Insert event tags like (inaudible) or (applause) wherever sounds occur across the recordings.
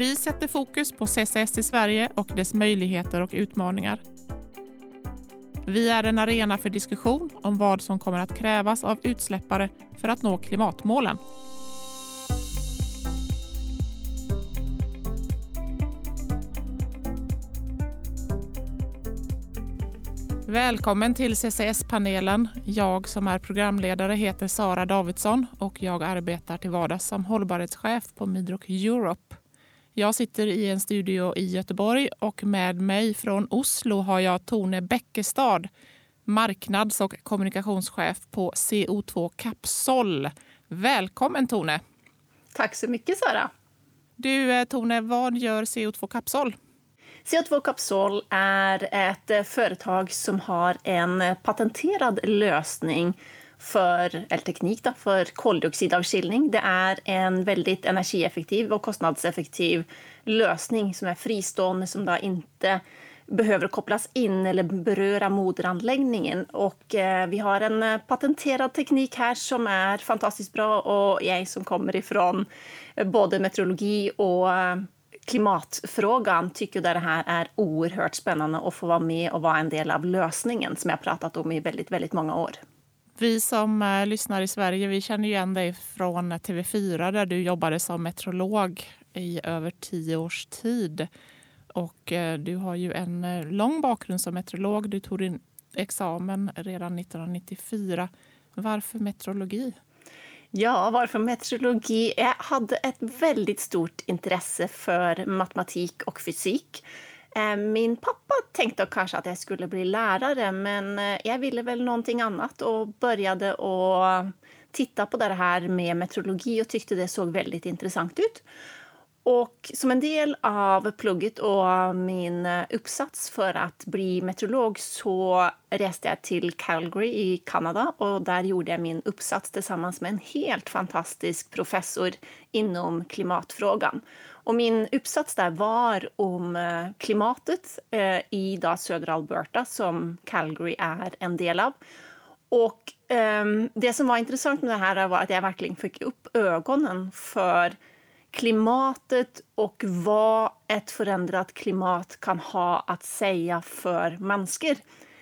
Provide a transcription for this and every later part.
Vi sätter fokus på CCS i Sverige och dess möjligheter och utmaningar. Vi är en arena för diskussion om vad som kommer att krävas av utsläppare för att nå klimatmålen. Välkommen till CCS-panelen. Jag som är programledare heter Sara Davidsson och jag arbetar till vardags som hållbarhetschef på Midrock Europe. Jag sitter i en studio i Göteborg och med mig från Oslo har jag Tone Bäckestad, marknads och kommunikationschef på CO2 Capsol. Välkommen Tone! Tack så mycket Sara! Du eh, Tone, vad gör CO2 Capsol? CO2 Capsol är ett företag som har en patenterad lösning för, eller teknik då, för koldioxidavskiljning. Det är en väldigt energieffektiv och kostnadseffektiv lösning som är fristående, som då inte behöver kopplas in eller beröra moderanläggningen. Och eh, vi har en eh, patenterad teknik här som är fantastiskt bra och jag som kommer ifrån eh, både meteorologi och eh, klimatfrågan tycker att det här är oerhört spännande att få vara med och vara en del av lösningen som jag pratat om i väldigt, väldigt många år. Vi som eh, lyssnar i Sverige vi känner igen dig från TV4 där du jobbade som meteorolog i över tio års tid. Och eh, du har ju en eh, lång bakgrund som meteorolog. Du tog din examen redan 1994. Varför meteorologi? Ja, varför meteorologi? Jag hade ett väldigt stort intresse för matematik och fysik. Eh, min pappa tänkte kanske att jag skulle bli lärare, men eh, jag ville väl någonting annat och började att titta på det här med meteorologi och tyckte det såg väldigt intressant ut. Och som en del av plugget och min uppsats för att bli meteorolog så reste jag till Calgary i Kanada och där gjorde jag min uppsats tillsammans med en helt fantastisk professor inom klimatfrågan. Och min uppsats där var om eh, klimatet eh, i då södra Alberta som Calgary är en del av. Och um, det som var intressant med det här var att jag verkligen fick upp ögonen för klimatet och vad ett förändrat klimat kan ha att säga för människor.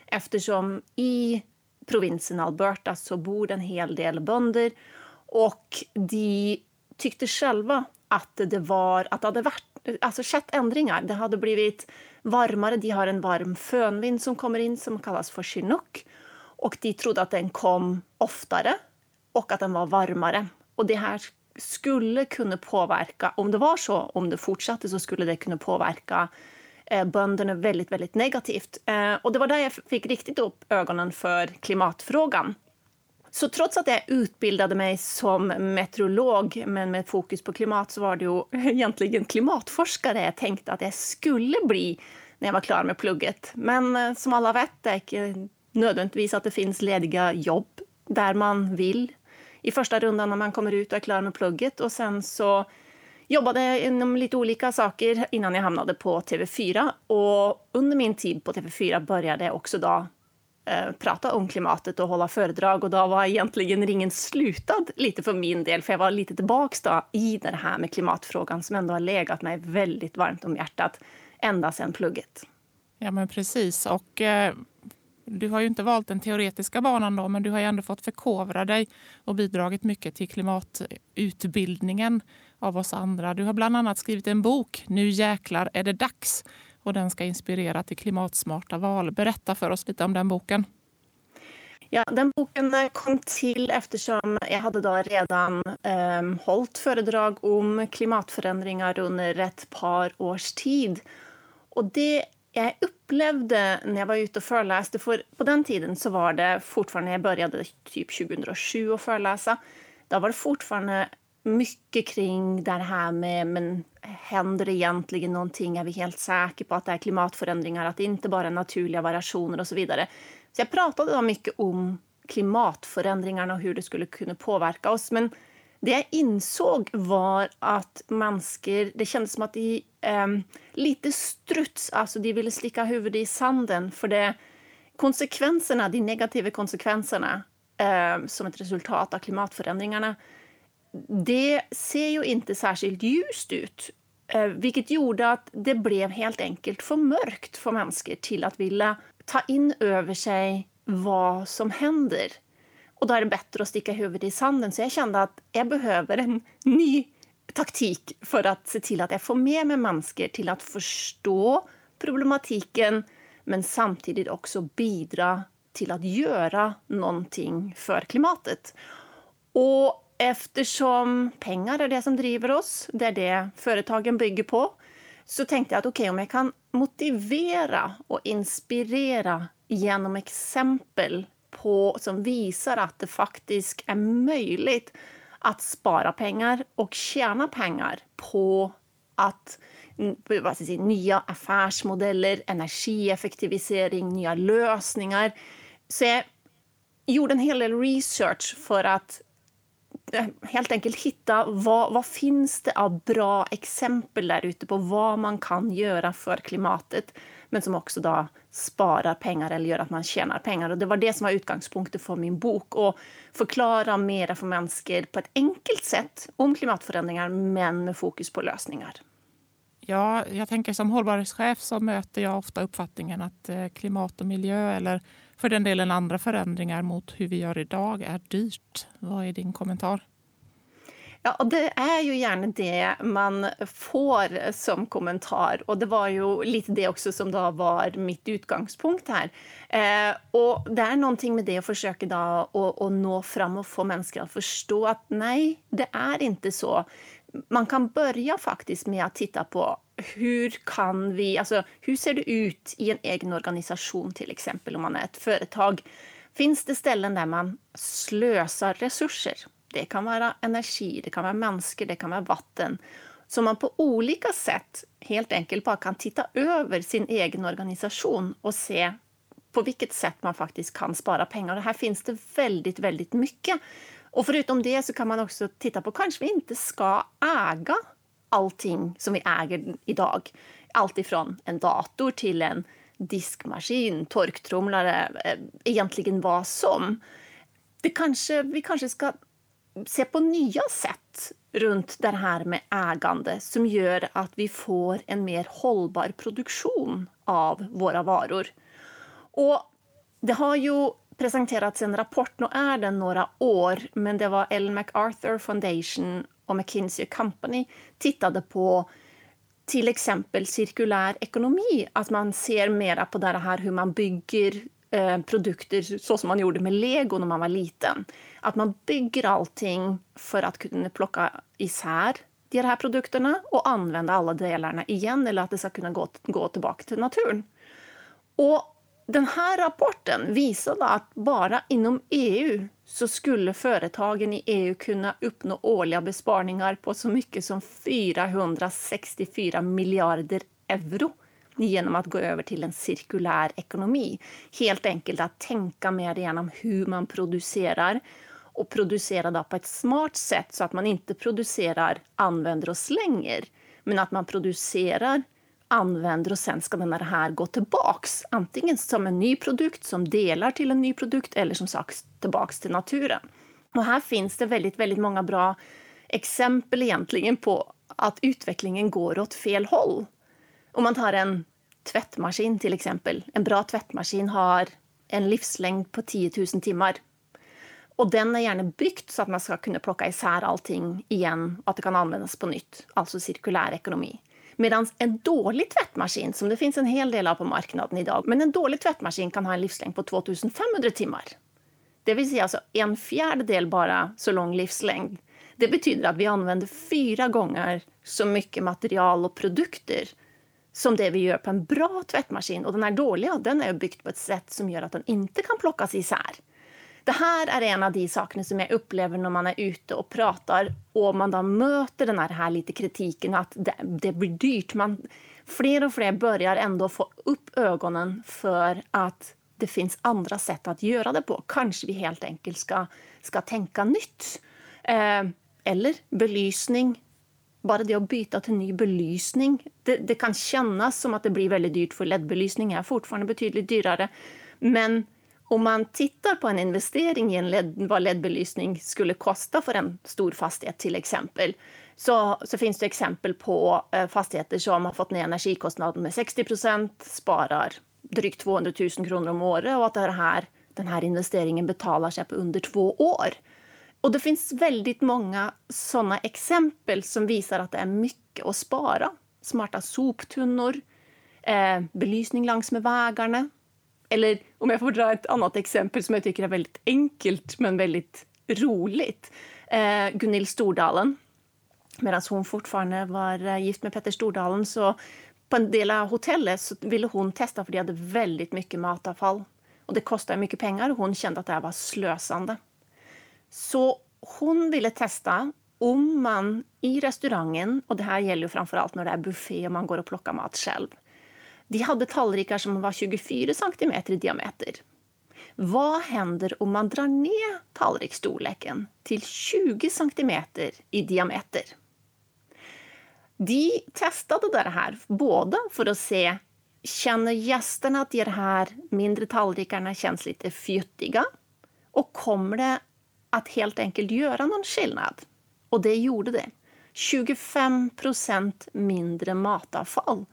Eftersom i provinsen Alberta så bor en hel del bönder och de tyckte själva att det var att det hade varit, alltså skett ändringar. Det hade blivit varmare. De har en varm fönvind som kommer in som kallas för chinook och de trodde att den kom oftare och att den var varmare. Och det här skulle kunna påverka, om det var så, om det fortsatte så skulle det kunna påverka eh, bönderna väldigt, väldigt negativt. Eh, och det var där jag fick riktigt upp ögonen för klimatfrågan. Så trots att jag utbildade mig som meteorolog, men med fokus på klimat, så var det ju (laughs) egentligen klimatforskare jag tänkte att jag skulle bli när jag var klar med plugget. Men eh, som alla vet, det är inte nödvändigtvis att det finns lediga jobb där man vill i första rundan när man kommer ut och är klar med plugget. Och sen så jobbade jag inom lite olika saker innan jag hamnade på TV4. Och under min tid på TV4 började jag också då eh, prata om klimatet och hålla föredrag. Och då var egentligen ringen slutad lite för min del, för jag var lite tillbaks då i det här med klimatfrågan som ändå har legat mig väldigt varmt om hjärtat ända sedan plugget. Ja, men precis. Och eh, du har ju inte valt den teoretiska banan då, men du har ju ändå fått förkovra dig och bidragit mycket till klimatutbildningen av oss andra. Du har bland annat skrivit en bok, Nu jäklar är det dags, och den ska inspirera till klimatsmarta val. Berätta för oss lite om den boken. Ja, den boken eh, kom till eftersom jag hade då redan eh, hållit föredrag om klimatförändringar under ett par års tid. Och det jag upplevde när jag var ute och föreläste, för på den tiden så var det fortfarande, jag började typ 2007 att föreläsa, då var det fortfarande mycket kring det här med men händer det egentligen någonting? Är vi helt säkra på att det är klimatförändringar, att det inte bara är naturliga variationer och så vidare. Så jag pratade då mycket om klimatförändringarna och hur det skulle kunna påverka oss. Men det jag insåg var att människor, det kändes som att de um, lite struts, alltså de ville slicka huvudet i sanden för det konsekvenserna, de negativa konsekvenserna um, som ett resultat av klimatförändringarna, det ser ju inte särskilt ljust ut. Uh, vilket gjorde att det blev helt enkelt för mörkt för människor till att vilja ta in över sig vad som händer. Och då är det bättre att sticka huvudet i sanden. Så jag kände att jag behöver en ny taktik för att se till att jag får med mig människor till att förstå problematiken men samtidigt också bidra till att göra någonting för klimatet. Och eftersom pengar är det som driver oss, det är det företagen bygger på, så tänkte jag att okej, okay, om jag kan motivera och inspirera genom exempel på, som visar att det faktiskt är möjligt att spara pengar och tjäna pengar på att vad ska säga, nya affärsmodeller, energieffektivisering, nya lösningar. Så jag gjorde en hel del research för att eh, helt enkelt hitta vad, vad finns det av bra exempel där ute på vad man kan göra för klimatet men som också då sparar pengar eller gör att man tjänar pengar. Och det var det som var utgångspunkten för min bok. Att förklara mera för människor på ett enkelt sätt om klimatförändringar men med fokus på lösningar. Ja, jag tänker som hållbarhetschef så möter jag ofta uppfattningen att eh, klimat och miljö eller för den delen andra förändringar mot hur vi gör idag är dyrt. Vad är din kommentar? Ja, och det är ju gärna det man får som kommentar. Och det var ju lite det också som då var mitt utgångspunkt här. Eh, och det är någonting med det att försöka då att, att nå fram och få människor att förstå att nej, det är inte så. Man kan börja faktiskt med att titta på hur kan vi, alltså hur ser det ut i en egen organisation till exempel om man är ett företag? Finns det ställen där man slösar resurser? Det kan vara energi, det kan vara människor, det kan vara vatten. Så man på olika sätt helt enkelt bara kan titta över sin egen organisation och se på vilket sätt man faktiskt kan spara pengar. Och här finns det väldigt, väldigt mycket. Och förutom det så kan man också titta på kanske vi inte ska äga allting som vi äger idag. Allt ifrån en dator till en diskmaskin, torktrumlare, eh, egentligen vad som. Det kanske, vi kanske ska se på nya sätt runt det här med ägande som gör att vi får en mer hållbar produktion av våra varor. Och det har ju presenterats en rapport, nu är den några år, men det var Ellen MacArthur Foundation och McKinsey Company tittade på till exempel cirkulär ekonomi, att man ser mera på det här hur man bygger eh, produkter så som man gjorde med lego när man var liten. Att man bygger allting för att kunna plocka isär de här produkterna och använda alla delarna igen eller att det ska kunna gå, gå tillbaka till naturen. Och den här rapporten visade att bara inom EU så skulle företagen i EU kunna uppnå årliga besparingar på så mycket som 464 miljarder euro genom att gå över till en cirkulär ekonomi. Helt enkelt att tänka mer igenom hur man producerar och producera då på ett smart sätt så att man inte producerar, använder och slänger, men att man producerar, använder och sen ska den här gå tillbaks. Antingen som en ny produkt som delar till en ny produkt eller som sagt tillbaks till naturen. Och här finns det väldigt, väldigt många bra exempel egentligen på att utvecklingen går åt fel håll. Om man tar en tvättmaskin till exempel. En bra tvättmaskin har en livslängd på 10 000 timmar. Och den är gärna byggt så att man ska kunna plocka isär allting igen och att det kan användas på nytt, alltså cirkulär ekonomi. Medan en dålig tvättmaskin, som det finns en hel del av på marknaden idag, men en dålig tvättmaskin kan ha en livslängd på 2500 timmar. Det vill säga alltså en fjärdedel bara så lång livslängd. Det betyder att vi använder fyra gånger så mycket material och produkter som det vi gör på en bra tvättmaskin. Och den här dåliga den är byggt på ett sätt som gör att den inte kan plockas isär. Det här är en av de sakerna som jag upplever när man är ute och pratar och man då möter den här, här lite kritiken att det, det blir dyrt. Man, fler och fler börjar ändå få upp ögonen för att det finns andra sätt att göra det på. Kanske vi helt enkelt ska, ska tänka nytt. Eh, eller belysning. Bara det att byta till ny belysning. Det, det kan kännas som att det blir väldigt dyrt för LED-belysning är fortfarande betydligt dyrare. Men om man tittar på en investering i en LED, vad LED-belysning skulle kosta för en stor fastighet till exempel, så, så finns det exempel på eh, fastigheter som har fått ner energikostnaden med 60 procent, sparar drygt 200 000 kronor om året och att det här, den här investeringen betalar sig på under två år. Och det finns väldigt många sådana exempel som visar att det är mycket att spara. Smarta soptunnor, eh, belysning längs med vägarna. Eller om jag får dra ett annat exempel som jag tycker är väldigt enkelt men väldigt roligt. Eh, Gunhild Stordalen. Medan hon fortfarande var eh, gift med Petter Stordalen så på en del av hotellet så ville hon testa för de hade väldigt mycket matavfall. Och det kostade mycket pengar och hon kände att det här var slösande. Så hon ville testa om man i restaurangen, och det här gäller ju framför allt när det är buffé och man går och plockar mat själv. De hade tallrikar som var 24 centimeter i diameter. Vad händer om man drar ner tallriksstorleken till 20 centimeter i diameter? De testade det här både för att se känner gästerna att de här mindre tallrikarna känns lite fjuttiga och kommer det att helt enkelt göra någon skillnad. Och det gjorde det. 25 procent mindre matavfall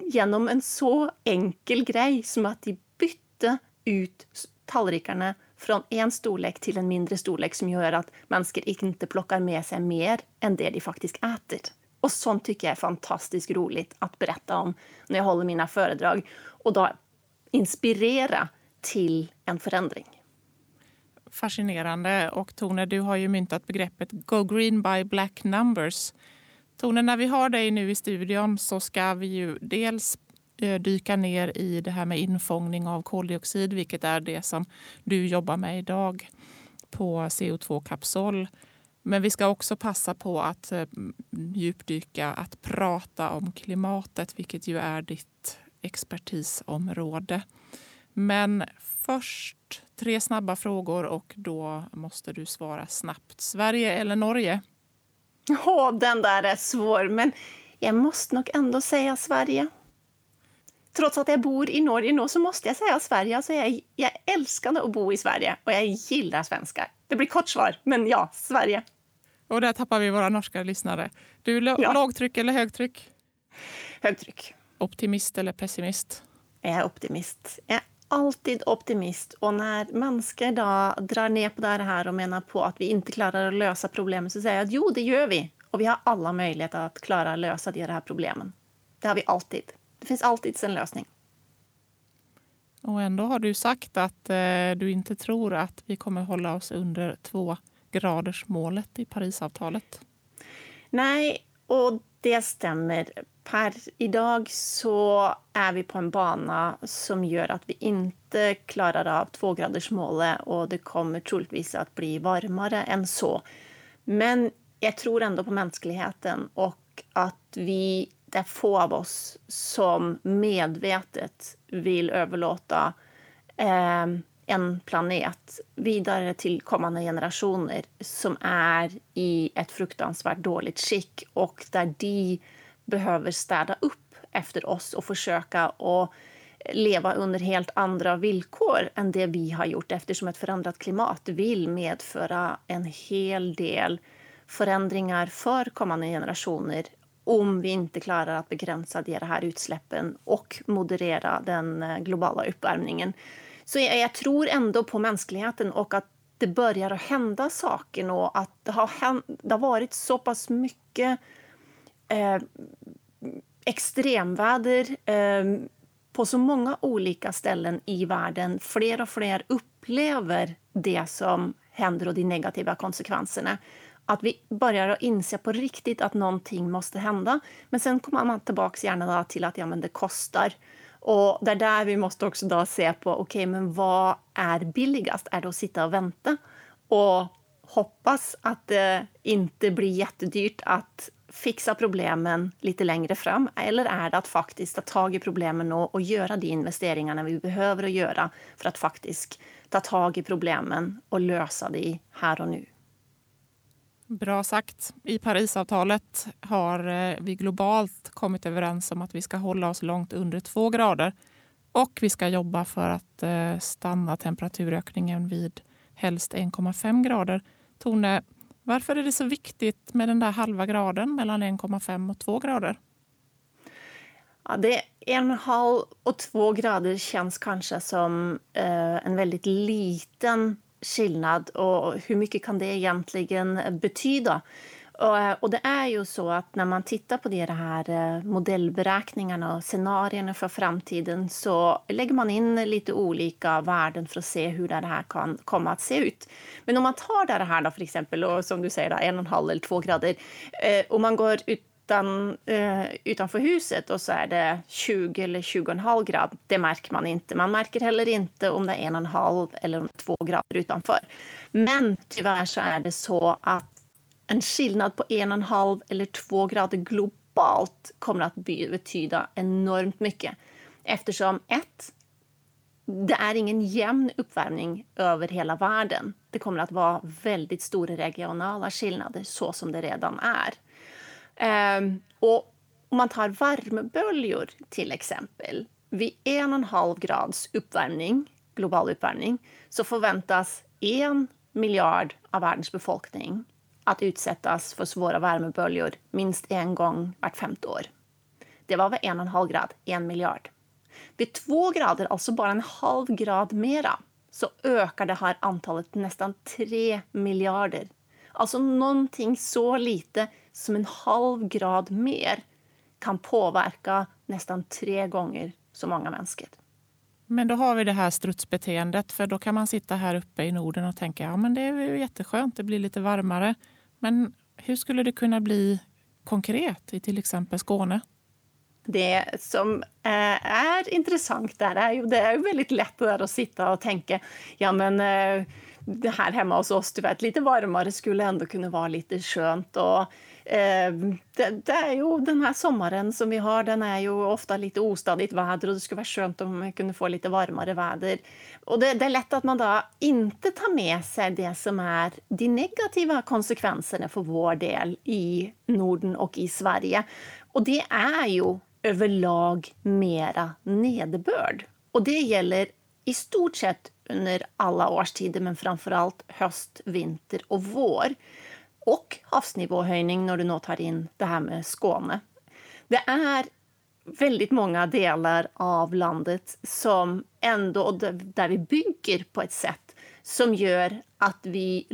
genom en så enkel grej som att de bytte ut tallrikarna från en storlek till en mindre storlek som gör att människor inte plockar med sig mer än det de faktiskt äter. Och sånt tycker jag är fantastiskt roligt att berätta om när jag håller mina föredrag och då inspirera till en förändring fascinerande. Och Tone, du har ju myntat begreppet Go Green by Black Numbers. Tone, när vi har dig nu i studion så ska vi ju dels eh, dyka ner i det här med infångning av koldioxid, vilket är det som du jobbar med idag på CO2-kapsol. Men vi ska också passa på att eh, djupdyka, att prata om klimatet, vilket ju är ditt expertisområde. Men först tre snabba frågor och då måste du svara snabbt. Sverige eller Norge? Åh, oh, den där är svår, men jag måste nog ändå säga Sverige. Trots att jag bor i Norge nu så måste jag säga Sverige. Alltså jag, jag älskade att bo i Sverige och jag gillar svenskar. Det blir kort svar, men ja, Sverige. Och där tappar vi våra norska lyssnare. Du, ja. lågtryck eller högtryck? Högtryck. Optimist eller pessimist? Jag är optimist. Jag alltid optimist och när människor då drar ner på det här och menar på att vi inte klarar att lösa problemen så säger jag att jo, det gör vi. Och vi har alla möjligheter att klara att lösa de här problemen. Det har vi alltid. Det finns alltid en lösning. Och ändå har du sagt att eh, du inte tror att vi kommer hålla oss under två graders målet i Parisavtalet. Nej, och det stämmer. Per idag så är vi på en bana som gör att vi inte klarar av tvågradersmålet och det kommer troligtvis att bli varmare än så. Men jag tror ändå på mänskligheten och att vi, det är få av oss som medvetet vill överlåta eh, en planet vidare till kommande generationer som är i ett fruktansvärt dåligt skick och där de behöver städa upp efter oss och försöka att leva under helt andra villkor än det vi har gjort eftersom ett förändrat klimat vill medföra en hel del förändringar för kommande generationer om vi inte klarar att begränsa de här utsläppen och moderera den eh, globala uppvärmningen. Så jag, jag, tror ändå på mänskligheten och att det börjar att hända saker och att det har, hänt, det har varit så pass mycket eh, extremväder eh, på så många olika ställen i världen. Fler och fler upplever det som händer och de negativa konsekvenserna. Att vi börjar att inse på riktigt att någonting måste hända. Men sen kommer man tillbaka gärna till att ja, men det kostar. Och det är där vi måste också då se på, okay, men vad är billigast? Är det att sitta och vänta och hoppas att det inte blir jättedyrt att fixa problemen lite längre fram? Eller är det att faktiskt ta tag i problemen och, och göra de investeringarna vi behöver att göra för att faktiskt ta tag i problemen och lösa det här och nu? Bra sagt. I Parisavtalet har eh, vi globalt kommit överens om att vi ska hålla oss långt under två grader. Och vi ska jobba för att eh, stanna temperaturökningen vid helst 1,5 grader. Tone, varför är det så viktigt med den där halva graden mellan 1,5 och 2 grader? Ja, det är en halv och två grader känns kanske som eh, en väldigt liten skillnad. Och hur mycket kan det egentligen betyda? Och, eh, och det är ju så att när man tittar på de här eh, modellberäkningarna och scenarierna för framtiden så lägger man in lite olika värden för att se hur det här kan komma att se ut. Men om man tar det här då för exempel, och som du säger, då, en och en halv eller två grader, eh, och man går ut utan, utanför huset och så är det 20 eller 20,5 grad. Det märker man inte. Man märker heller inte om det är en och en halv eller två grader utanför. Men tyvärr så är det så att en skillnad på en och en halv eller två grader globalt kommer att betyda enormt mycket. Eftersom ett, det är ingen jämn uppvärmning över hela världen. Det kommer att vara väldigt stora regionala skillnader så som det redan är. Um, och om man tar värmeböljor till exempel. Vid en och en halv grads uppvärmning, global uppvärmning så förväntas en miljard av världens befolkning att utsättas för svåra värmeböljor minst en gång vart femte år. Det var vid en och en halv grad, en miljard. Vid två grader, alltså bara en halv grad mera, så ökar det här antalet nästan tre miljarder. Alltså någonting så lite som en halv grad mer kan påverka nästan tre gånger så många människor. Men då har vi det här strutsbeteendet, för då kan man sitta här uppe i Norden och tänka ja men det är ju jätteskönt, det blir lite varmare. Men hur skulle det kunna bli konkret i till exempel Skåne? Det som eh, är intressant där är ju det är väldigt lätt där att sitta och tänka ja men eh, det här hemma hos oss, du vet, lite varmare skulle ändå kunna vara lite skönt. Och Eh, det, det, är ju den här sommaren som vi har, den är ju ofta lite ostadigt väder och det skulle vara skönt om man kunde få lite varmare väder. Och det, det, är lätt att man då inte tar med sig det som är de negativa konsekvenserna för vår del i Norden och i Sverige. Och det är ju överlag mera nederbörd. Och det gäller i stort sett under alla årstider, men framför allt höst, vinter och vår och havsnivåhöjning när du nu tar in det här med Skåne. Det är väldigt många delar av landet som ändå, där vi bygger på ett sätt som gör att vi,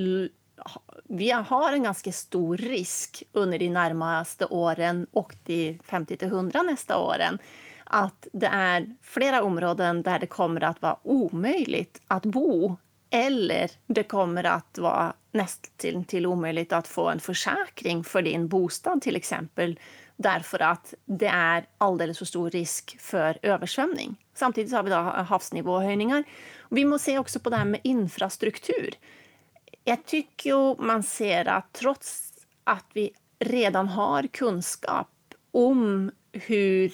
vi har en ganska stor risk under de närmaste åren och de 50 till 100 nästa åren att det är flera områden där det kommer att vara omöjligt att bo eller det kommer att vara nästan till omöjligt att få en försäkring för din bostad till exempel därför att det är alldeles för stor risk för översvämning. Samtidigt har vi då havsnivåhöjningar. Vi måste se också på det här med infrastruktur. Jag tycker man ser att trots att vi redan har kunskap om hur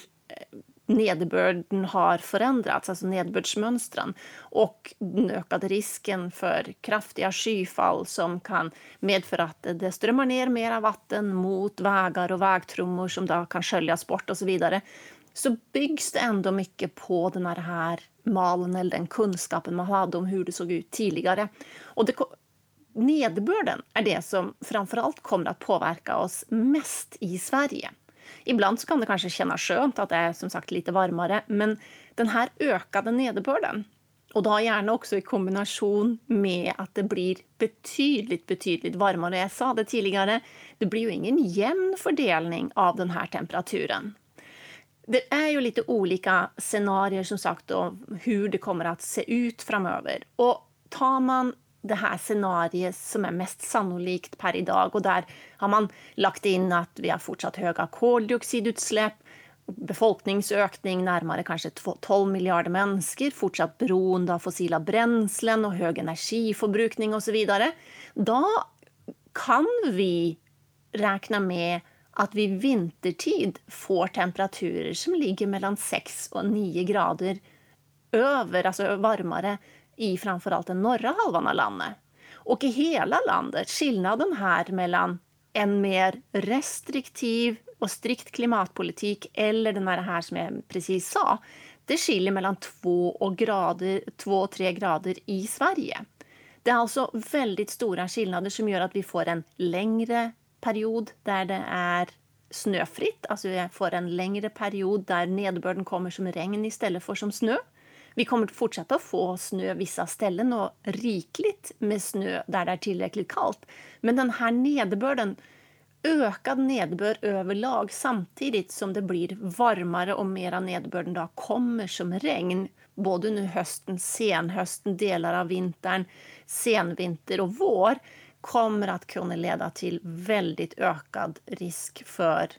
nederbörden har förändrats, alltså nederbördsmönstren och den ökade risken för kraftiga skyfall som kan medföra att det strömmar ner mera vatten mot vägar och vägtrummor som då kan sköljas bort och så vidare så byggs det ändå mycket på den här malen eller den kunskapen man hade om hur det såg ut tidigare. Och det, nederbörden är det som framförallt kommer att påverka oss mest i Sverige. Ibland så kan det kanske kännas skönt att det är som sagt lite varmare, men den här ökade nederbörden och då gärna också i kombination med att det blir betydligt, betydligt varmare. Jag sa det tidigare, det blir ju ingen jämn fördelning av den här temperaturen. Det är ju lite olika scenarier som sagt om hur det kommer att se ut framöver. Och tar man det här scenariet som är mest sannolikt per idag. Och där har man lagt in att vi har fortsatt höga koldioxidutsläpp, befolkningsökning närmare kanske 12 miljarder människor, fortsatt beroende av fossila bränslen och hög energiförbrukning och så vidare. Då kan vi räkna med att vi vintertid får temperaturer som ligger mellan 6 och 9 grader över, alltså varmare i framförallt den norra halvan av landet. Och i hela landet, skillnaden här mellan en mer restriktiv och strikt klimatpolitik eller den här som jag precis sa, det skiljer mellan 2 och, grader, 2 och 3 grader i Sverige. Det är alltså väldigt stora skillnader som gör att vi får en längre period där det är snöfritt, alltså vi får en längre period där nederbörden kommer som regn istället för som snö. Vi kommer att fortsätta få snö vissa ställen och rikligt med snö där det är tillräckligt kallt. Men den här nederbörden, ökad nederbörd överlag samtidigt som det blir varmare och mera nederbörden då kommer som regn både nu hösten, senhösten, delar av vintern, senvinter och vår kommer att kunna leda till väldigt ökad risk för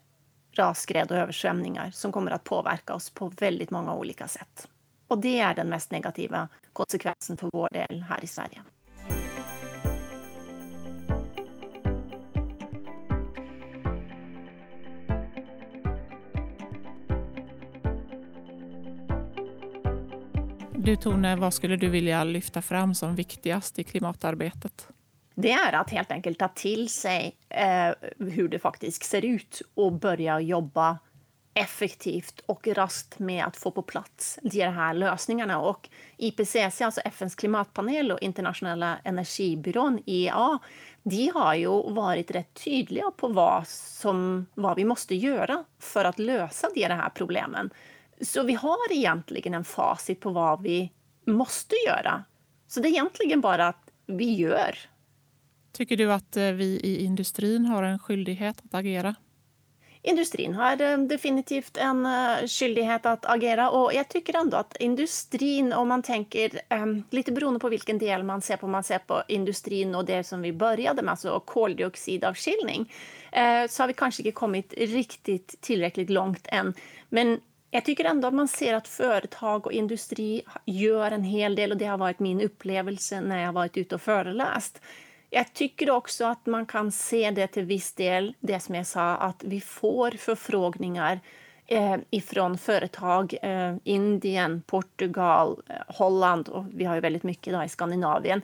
rasskred och översvämningar som kommer att påverka oss på väldigt många olika sätt. Och det är den mest negativa konsekvensen för vår del här i Sverige. Du Tone, vad skulle du vilja lyfta fram som viktigast i klimatarbetet? Det är att helt enkelt ta till sig eh, hur det faktiskt ser ut och börja jobba effektivt och raskt med att få på plats de här lösningarna. Och IPCC, alltså FNs klimatpanel och internationella energibyrån IEA, de har ju varit rätt tydliga på vad, som, vad vi måste göra för att lösa de här problemen. Så vi har egentligen en facit på vad vi måste göra. Så det är egentligen bara att vi gör. Tycker du att eh, vi i industrin har en skyldighet att agera? Industrin har definitivt en eh, skyldighet att agera och jag tycker ändå att industrin, om man tänker ehm, lite beroende på vilken del man ser på, om man ser på industrin och det som vi började med, alltså koldioxidavskiljning, eh, så har vi kanske inte kommit riktigt tillräckligt långt än. Men jag tycker ändå att man ser att företag och industri gör en hel del och det har varit min upplevelse när jag varit ute och föreläst. Jag tycker också att man kan se det till viss del, det som jag sa, att vi får förfrågningar eh, ifrån företag, eh, Indien, Portugal, eh, Holland och vi har ju väldigt mycket då i Skandinavien.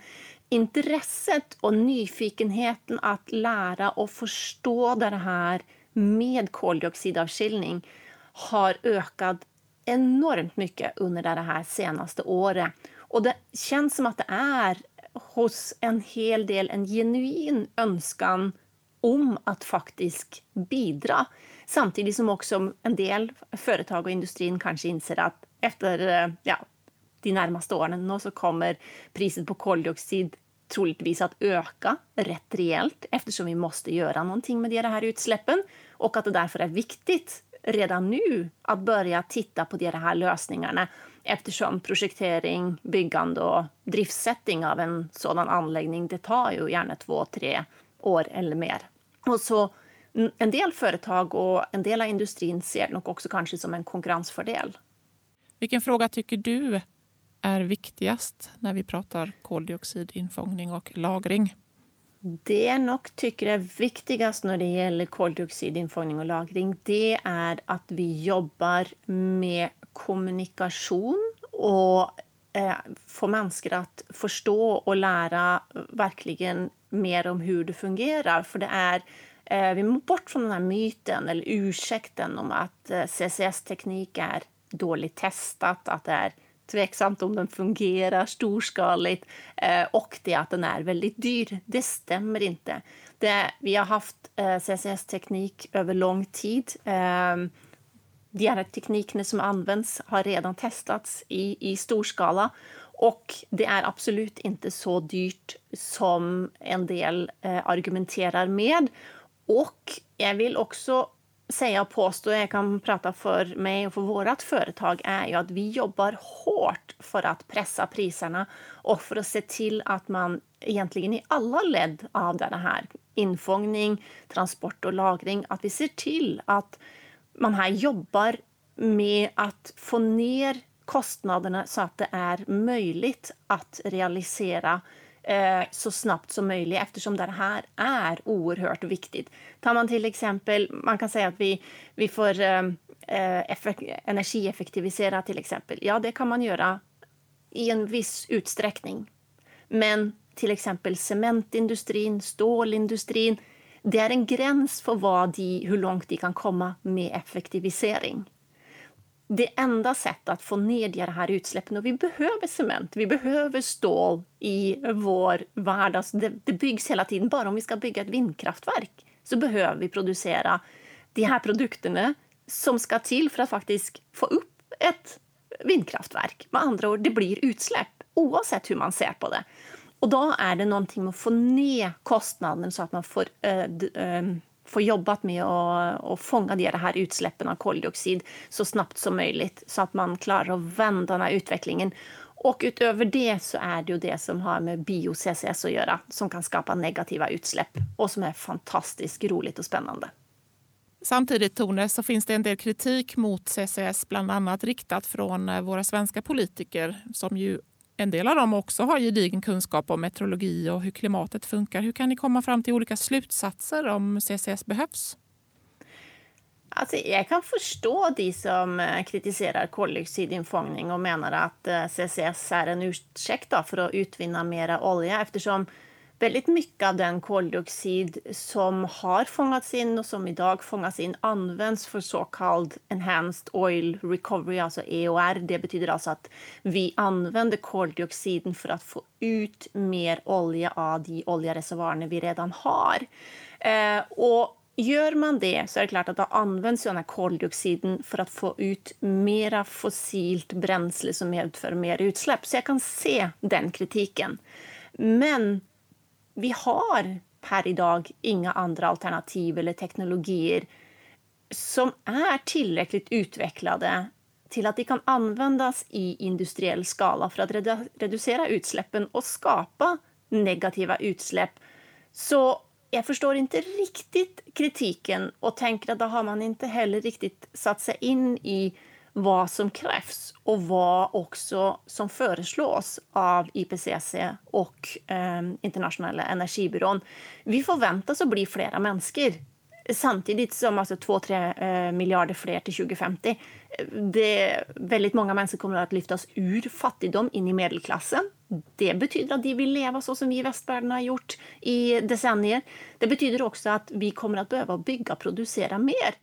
Intresset och nyfikenheten att lära och förstå det här med koldioxidavskiljning har ökat enormt mycket under det här senaste året. Och det känns som att det är hos en hel del en genuin önskan om att faktiskt bidra. Samtidigt som också en del företag och industrin kanske inser att efter eh, ja, de närmaste åren så kommer priset på koldioxid troligtvis att öka rätt rejält eftersom vi måste göra någonting med de här utsläppen och att det därför är viktigt redan nu att börja titta på de här lösningarna eftersom projektering, byggande och driftsättning av en sådan anläggning det tar ju gärna två, tre år eller mer. Och så en del företag och en del av industrin ser det nog också kanske som en konkurrensfördel. Vilken fråga tycker du är viktigast när vi pratar koldioxidinfångning och lagring? Det jag nog tycker är viktigast när det gäller koldioxidinfångning och lagring, det är att vi jobbar med kommunikation och eh, få människor att förstå och lära verkligen mer om hur det fungerar. För det är, eh, vi måste bort från den här myten eller ursäkten om att eh, CCS-teknik är dåligt testat, att det är tveksamt om den fungerar storskaligt eh, och det att den är väldigt dyr. Det stämmer inte. Det, vi har haft eh, CCS-teknik över lång tid. Ehm, de här teknikerna som används har redan testats i, i stor skala och det är absolut inte så dyrt som en del eh, argumenterar med. Och jag vill också säga och påstå, jag kan prata för mig och för vårt företag, är ju att vi jobbar hårt för att pressa priserna och för att se till att man egentligen i alla led av det här, infångning, transport och lagring, att vi ser till att man här jobbar med att få ner kostnaderna så att det är möjligt att realisera eh, så snabbt som möjligt eftersom det här är oerhört viktigt. Tar man till exempel, man kan säga att vi, vi får eh, eh energieffektivisera till exempel. Ja, det kan man göra i en viss utsträckning. Men till exempel cementindustrin, stålindustrin, det är en gräns för vad de, hur långt de kan komma med effektivisering. det enda sättet att få ner de här utsläppen. Och vi behöver cement, vi behöver stål i vår vardag. Alltså det, det byggs hela tiden. Bara om vi ska bygga ett vindkraftverk så behöver vi producera de här produkterna som ska till för att faktiskt få upp ett vindkraftverk. Med andra ord, det blir utsläpp oavsett hur man ser på det. Och då är det någonting med att få ner kostnaden så att man får, äh, äh, får jobbat med att, att fånga de här utsläppen av koldioxid så snabbt som möjligt så att man klarar att vända den här utvecklingen. Och utöver det så är det ju det som har med bio-CCS att göra som kan skapa negativa utsläpp och som är fantastiskt roligt och spännande. Samtidigt, Tone, så finns det en del kritik mot CCS, bland annat riktat från eh, våra svenska politiker som ju en del av dem också har gedigen kunskap om meteorologi och hur klimatet funkar. Hur kan ni komma fram till olika slutsatser om CCS behövs? Alltså, jag kan förstå de som eh, kritiserar koldioxidinfångning och menar att eh, CCS är en ursäkt för att utvinna mer olja eftersom väldigt mycket av den koldioxid som har fångats in och som idag fångas in används för så kallad enhanced oil recovery, alltså EOR. Det betyder alltså att vi använder koldioxiden för att få ut mer olja av de oljereservoarer vi redan har. Eh, och Gör man det så är det klart att då används den här koldioxiden för att få ut mera fossilt bränsle som medför mer utsläpp. Så jag kan se den kritiken. Men vi har per idag inga andra alternativ eller teknologier som är tillräckligt utvecklade till att de kan användas i industriell skala för att redu reducera utsläppen och skapa negativa utsläpp. Så jag förstår inte riktigt kritiken och tänker att då har man inte heller riktigt satt sig in i vad som krävs och vad också som föreslås av IPCC och eh, Internationella energibyrån. Vi förväntas att bli flera människor samtidigt som alltså 2-3 eh, miljarder fler till 2050. Det, väldigt många människor kommer att lyftas ur fattigdom in i medelklassen. Det betyder att de vill leva så som vi i västvärlden har gjort i decennier. Det betyder också att vi kommer att behöva bygga och producera mer.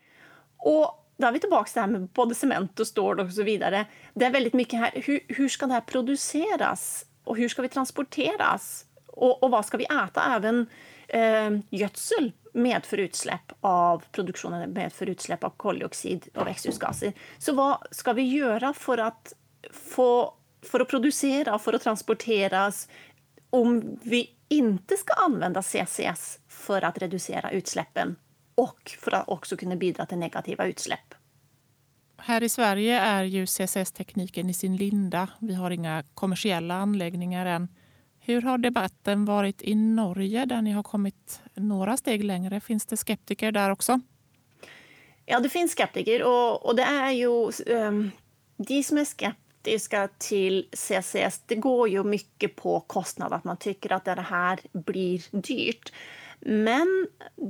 Och då är vi tillbaka till det här med både cement och stål och så vidare. Det är väldigt mycket här, hur, hur ska det här produceras? Och hur ska vi transporteras? Och, och vad ska vi äta? Även eh, gödsel medför utsläpp av produktionen, medför utsläpp av koldioxid och växthusgaser. Så vad ska vi göra för att få för att producera och för att transporteras om vi inte ska använda CCS för att reducera utsläppen och för att också kunna bidra till negativa utsläpp. Här i Sverige är ju CCS-tekniken i sin linda. Vi har inga kommersiella anläggningar än. Hur har debatten varit i Norge där ni har kommit några steg längre? Finns det skeptiker där också? Ja, det finns skeptiker och, och det är ju um, de som är skeptiska till CCS. Det går ju mycket på kostnad, att man tycker att det här blir dyrt. Men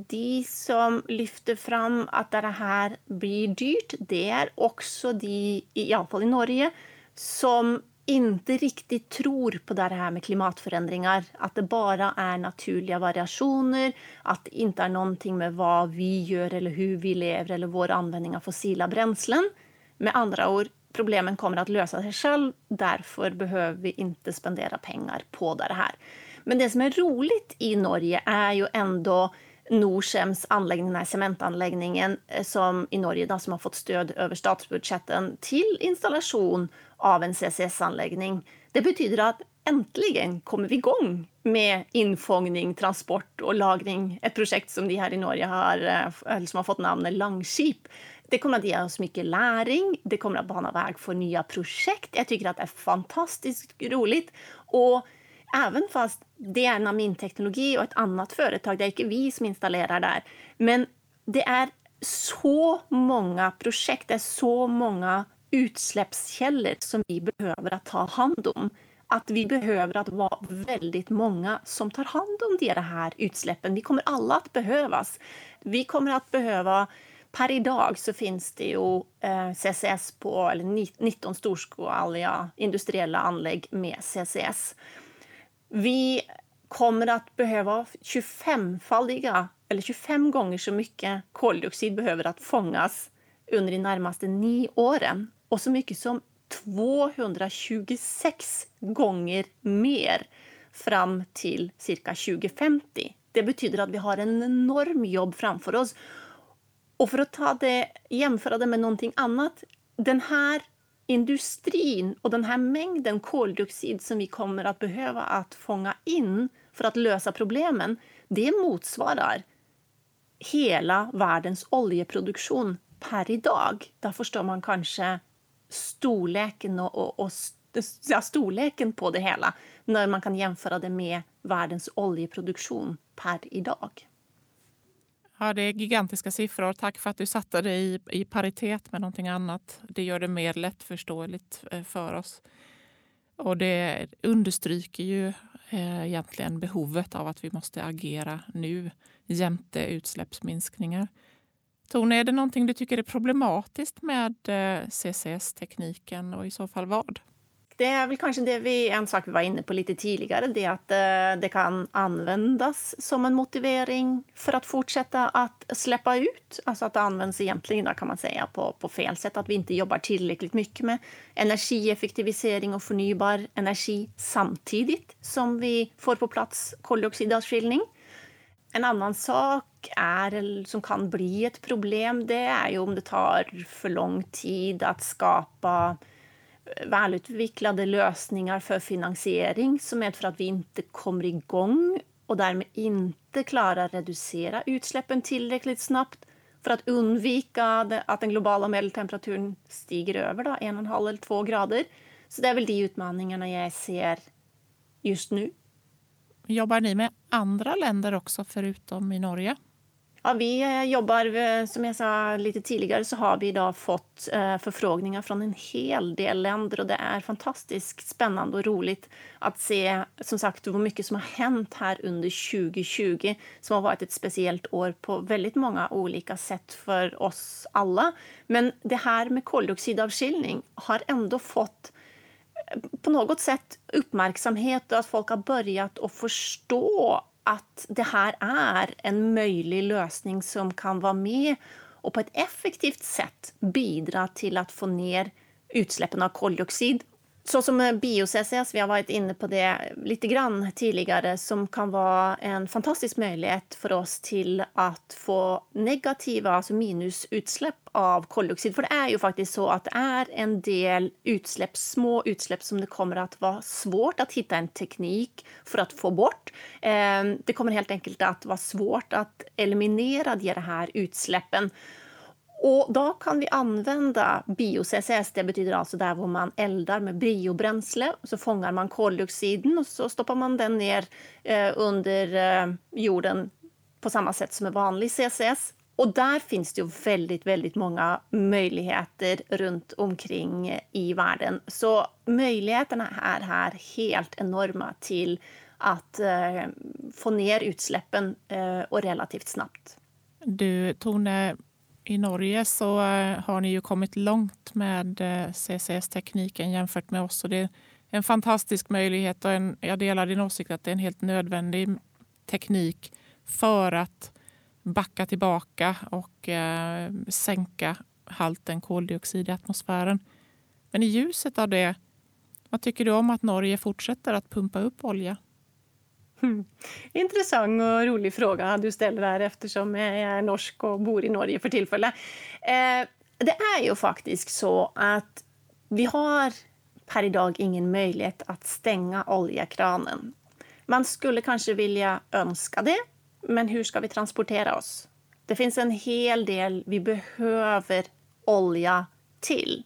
de som lyfter fram att det här blir dyrt, det är också de, i alla fall i Norge, som inte riktigt tror på det här med klimatförändringar. Att det bara är naturliga variationer, att det inte är någonting med vad vi gör eller hur vi lever eller vår användning av fossila bränslen. Med andra ord, problemen kommer att lösa sig själv. Därför behöver vi inte spendera pengar på det här. Men det som är roligt i Norge är ju ändå Norcems anläggning, den här cementanläggningen eh, som i Norge då, som har fått stöd över statsbudgeten till installation av en CCS-anläggning. Det betyder att äntligen kommer vi igång med infångning, transport och lagring. Ett projekt som de här i Norge har, eh, som har fått namnet Langskip. Det kommer att ge oss mycket läring, det kommer att bana väg för nya projekt. Jag tycker att det är fantastiskt roligt. Och Även fast det är Namin Teknologi och ett annat företag, det är inte vi som installerar där. Men det är så många projekt, det är så många utsläppskällor som vi behöver att ta hand om. Att vi behöver att vara väldigt många som tar hand om de här utsläppen. Vi kommer alla att behövas. Vi kommer att behöva Per idag så finns det ju eh, CCS på eller 19 storskaliga industriella anlägg med CCS. Vi kommer att behöva 25-faldiga eller 25 gånger så mycket koldioxid behöver att fångas under de närmaste nio åren. och så mycket som 226 gånger mer fram till cirka 2050. Det betyder att vi har en enorm jobb framför oss. Och för att ta det, jämföra det med någonting annat. Den här industrin och den här mängden koldioxid som vi kommer att behöva att fånga in för att lösa problemen, det motsvarar hela världens oljeproduktion per idag. Där förstår man kanske storleken och, och, och ja, storleken på det hela när man kan jämföra det med världens oljeproduktion per idag. Ja, det är gigantiska siffror. Tack för att du satte det i, i paritet med någonting annat. Det gör det mer lättförståeligt eh, för oss. Och det understryker ju eh, egentligen behovet av att vi måste agera nu jämte utsläppsminskningar. Tone, är det någonting du tycker är problematiskt med eh, CCS-tekniken och i så fall vad? Det är väl kanske det vi, en sak vi var inne på lite tidigare, det att eh, det kan användas som en motivering för att fortsätta att släppa ut. Alltså att det används egentligen kan man säga på, på fel sätt, att vi inte jobbar tillräckligt mycket med energieffektivisering och förnybar energi samtidigt som vi får på plats koldioxidavskiljning. En annan sak är, som kan bli ett problem, det är ju om det tar för lång tid att skapa välutvecklade lösningar för finansiering som medför att vi inte kommer igång och därmed inte klarar att reducera utsläppen tillräckligt snabbt för att undvika att den globala medeltemperaturen stiger över då, en och en halv eller två grader. Så det är väl de utmaningarna jag ser just nu. Jobbar ni med andra länder också förutom i Norge? Ja, vi eh, jobbar, eh, som jag sa lite tidigare, så har vi idag fått eh, förfrågningar från en hel del länder och det är fantastiskt spännande och roligt att se som sagt hur mycket som har hänt här under 2020 som har varit ett speciellt år på väldigt många olika sätt för oss alla. Men det här med koldioxidavskiljning har ändå fått på något sätt uppmärksamhet och att folk har börjat att förstå att det här är en möjlig lösning som kan vara med och på ett effektivt sätt bidra till att få ner utsläppen av koldioxid så som bio-CCS, vi har varit inne på det lite grann tidigare, som kan vara en fantastisk möjlighet för oss till att få negativa, alltså minusutsläpp av koldioxid. För det är ju faktiskt så att det är en del utsläpp, små utsläpp som det kommer att vara svårt att hitta en teknik för att få bort. Ehm, det kommer helt enkelt att vara svårt att eliminera de här utsläppen. Och då kan vi använda bio-CCS, det betyder alltså där hvor man eldar med biobränsle. Så fångar man koldioxiden och så stoppar man den ner eh, under eh, jorden på samma sätt som med vanlig CCS. Och där finns det ju väldigt, väldigt många möjligheter runt omkring i världen. Så möjligheterna är här helt enorma till att eh, få ner utsläppen eh, och relativt snabbt. Du, Tone, i Norge så eh, har ni ju kommit långt med eh, CCS-tekniken jämfört med oss. Och det är en fantastisk möjlighet och en, jag delar din åsikt att det är en helt nödvändig teknik för att backa tillbaka och eh, sänka halten koldioxid i atmosfären. Men i ljuset av det, vad tycker du om att Norge fortsätter att pumpa upp olja? Mm. Intressant och rolig fråga du ställer där eftersom jag är norsk och bor i Norge för tillfället. Eh, det är ju faktiskt så att vi har per idag ingen möjlighet att stänga oljekranen. Man skulle kanske vilja önska det, men hur ska vi transportera oss? Det finns en hel del vi behöver olja till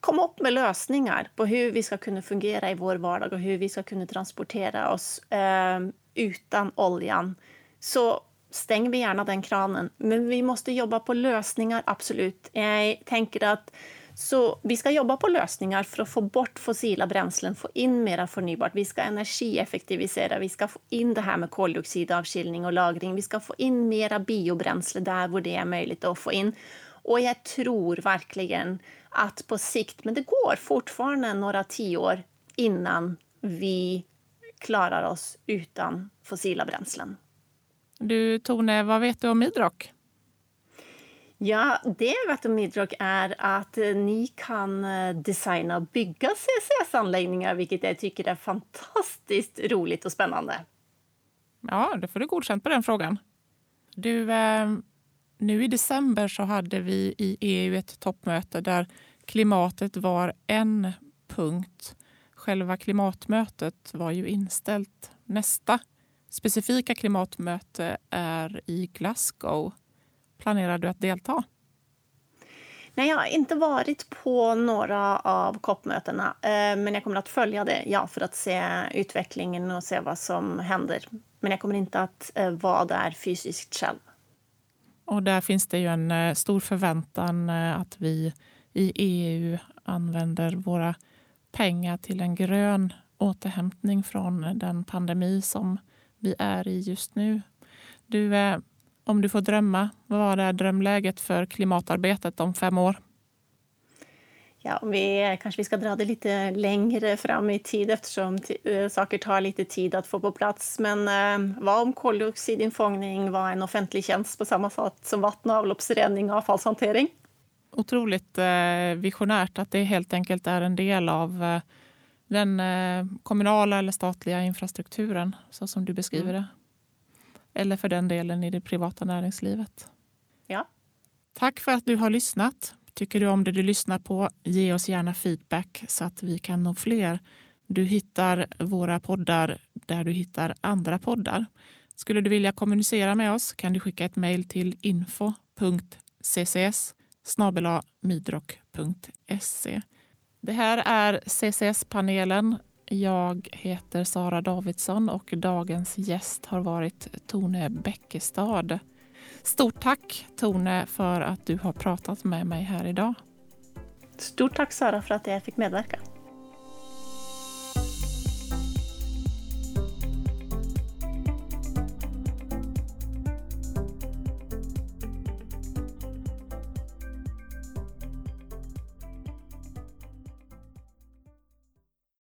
komma upp med lösningar på hur vi ska kunna fungera i vår vardag och hur vi ska kunna transportera oss eh, utan oljan. Så stänger vi gärna den kranen. Men vi måste jobba på lösningar, absolut. Jag tänker att så vi ska jobba på lösningar för att få bort fossila bränslen, få in mer förnybart. Vi ska energieffektivisera, vi ska få in det här med koldioxidavskiljning och lagring. Vi ska få in mera biobränsle där hvor det är möjligt att få in. Och jag tror verkligen att på sikt, men det går fortfarande några tio år innan vi klarar oss utan fossila bränslen. Du Tone, vad vet du om Midrock? Ja, det vet om Midrock är att ni kan eh, designa och bygga CCS-anläggningar, vilket jag tycker är fantastiskt roligt och spännande. Ja, då får du godkänt på den frågan. Du, eh, nu i december så hade vi i EU ett toppmöte där klimatet var en punkt. Själva klimatmötet var ju inställt. Nästa specifika klimatmöte är i Glasgow. Planerar du att delta? Nej, jag har inte varit på några av COP-mötena, eh, men jag kommer att följa det ja, för att se utvecklingen och se vad som händer. Men jag kommer inte att eh, vara där fysiskt själv. Och där finns det ju en eh, stor förväntan eh, att vi i EU använder våra pengar till en grön återhämtning från den pandemi som vi är i just nu. Du, eh, om du får drömma, vad är drömläget för klimatarbetet om fem år? Ja, vi, kanske vi ska dra det lite längre fram i tid eftersom äh, saker tar lite tid att få på plats. Men äh, vad om koldioxidinfångning var en offentlig tjänst på samma sätt som vatten avloppsrening och avfallshantering? Otroligt äh, visionärt att det helt enkelt är en del av den kommunala eller statliga infrastrukturen så som du beskriver mm. det. Eller för den delen i det privata näringslivet. Ja. Tack för att du har lyssnat. Tycker du om det du lyssnar på, ge oss gärna feedback så att vi kan nå fler. Du hittar våra poddar där du hittar andra poddar. Skulle du vilja kommunicera med oss kan du skicka ett mejl till info.ccs midrock.se. Det här är CCS-panelen jag heter Sara Davidsson och dagens gäst har varit Tone Bäckestad. Stort tack Tone för att du har pratat med mig här idag. Stort tack Sara för att jag fick medverka.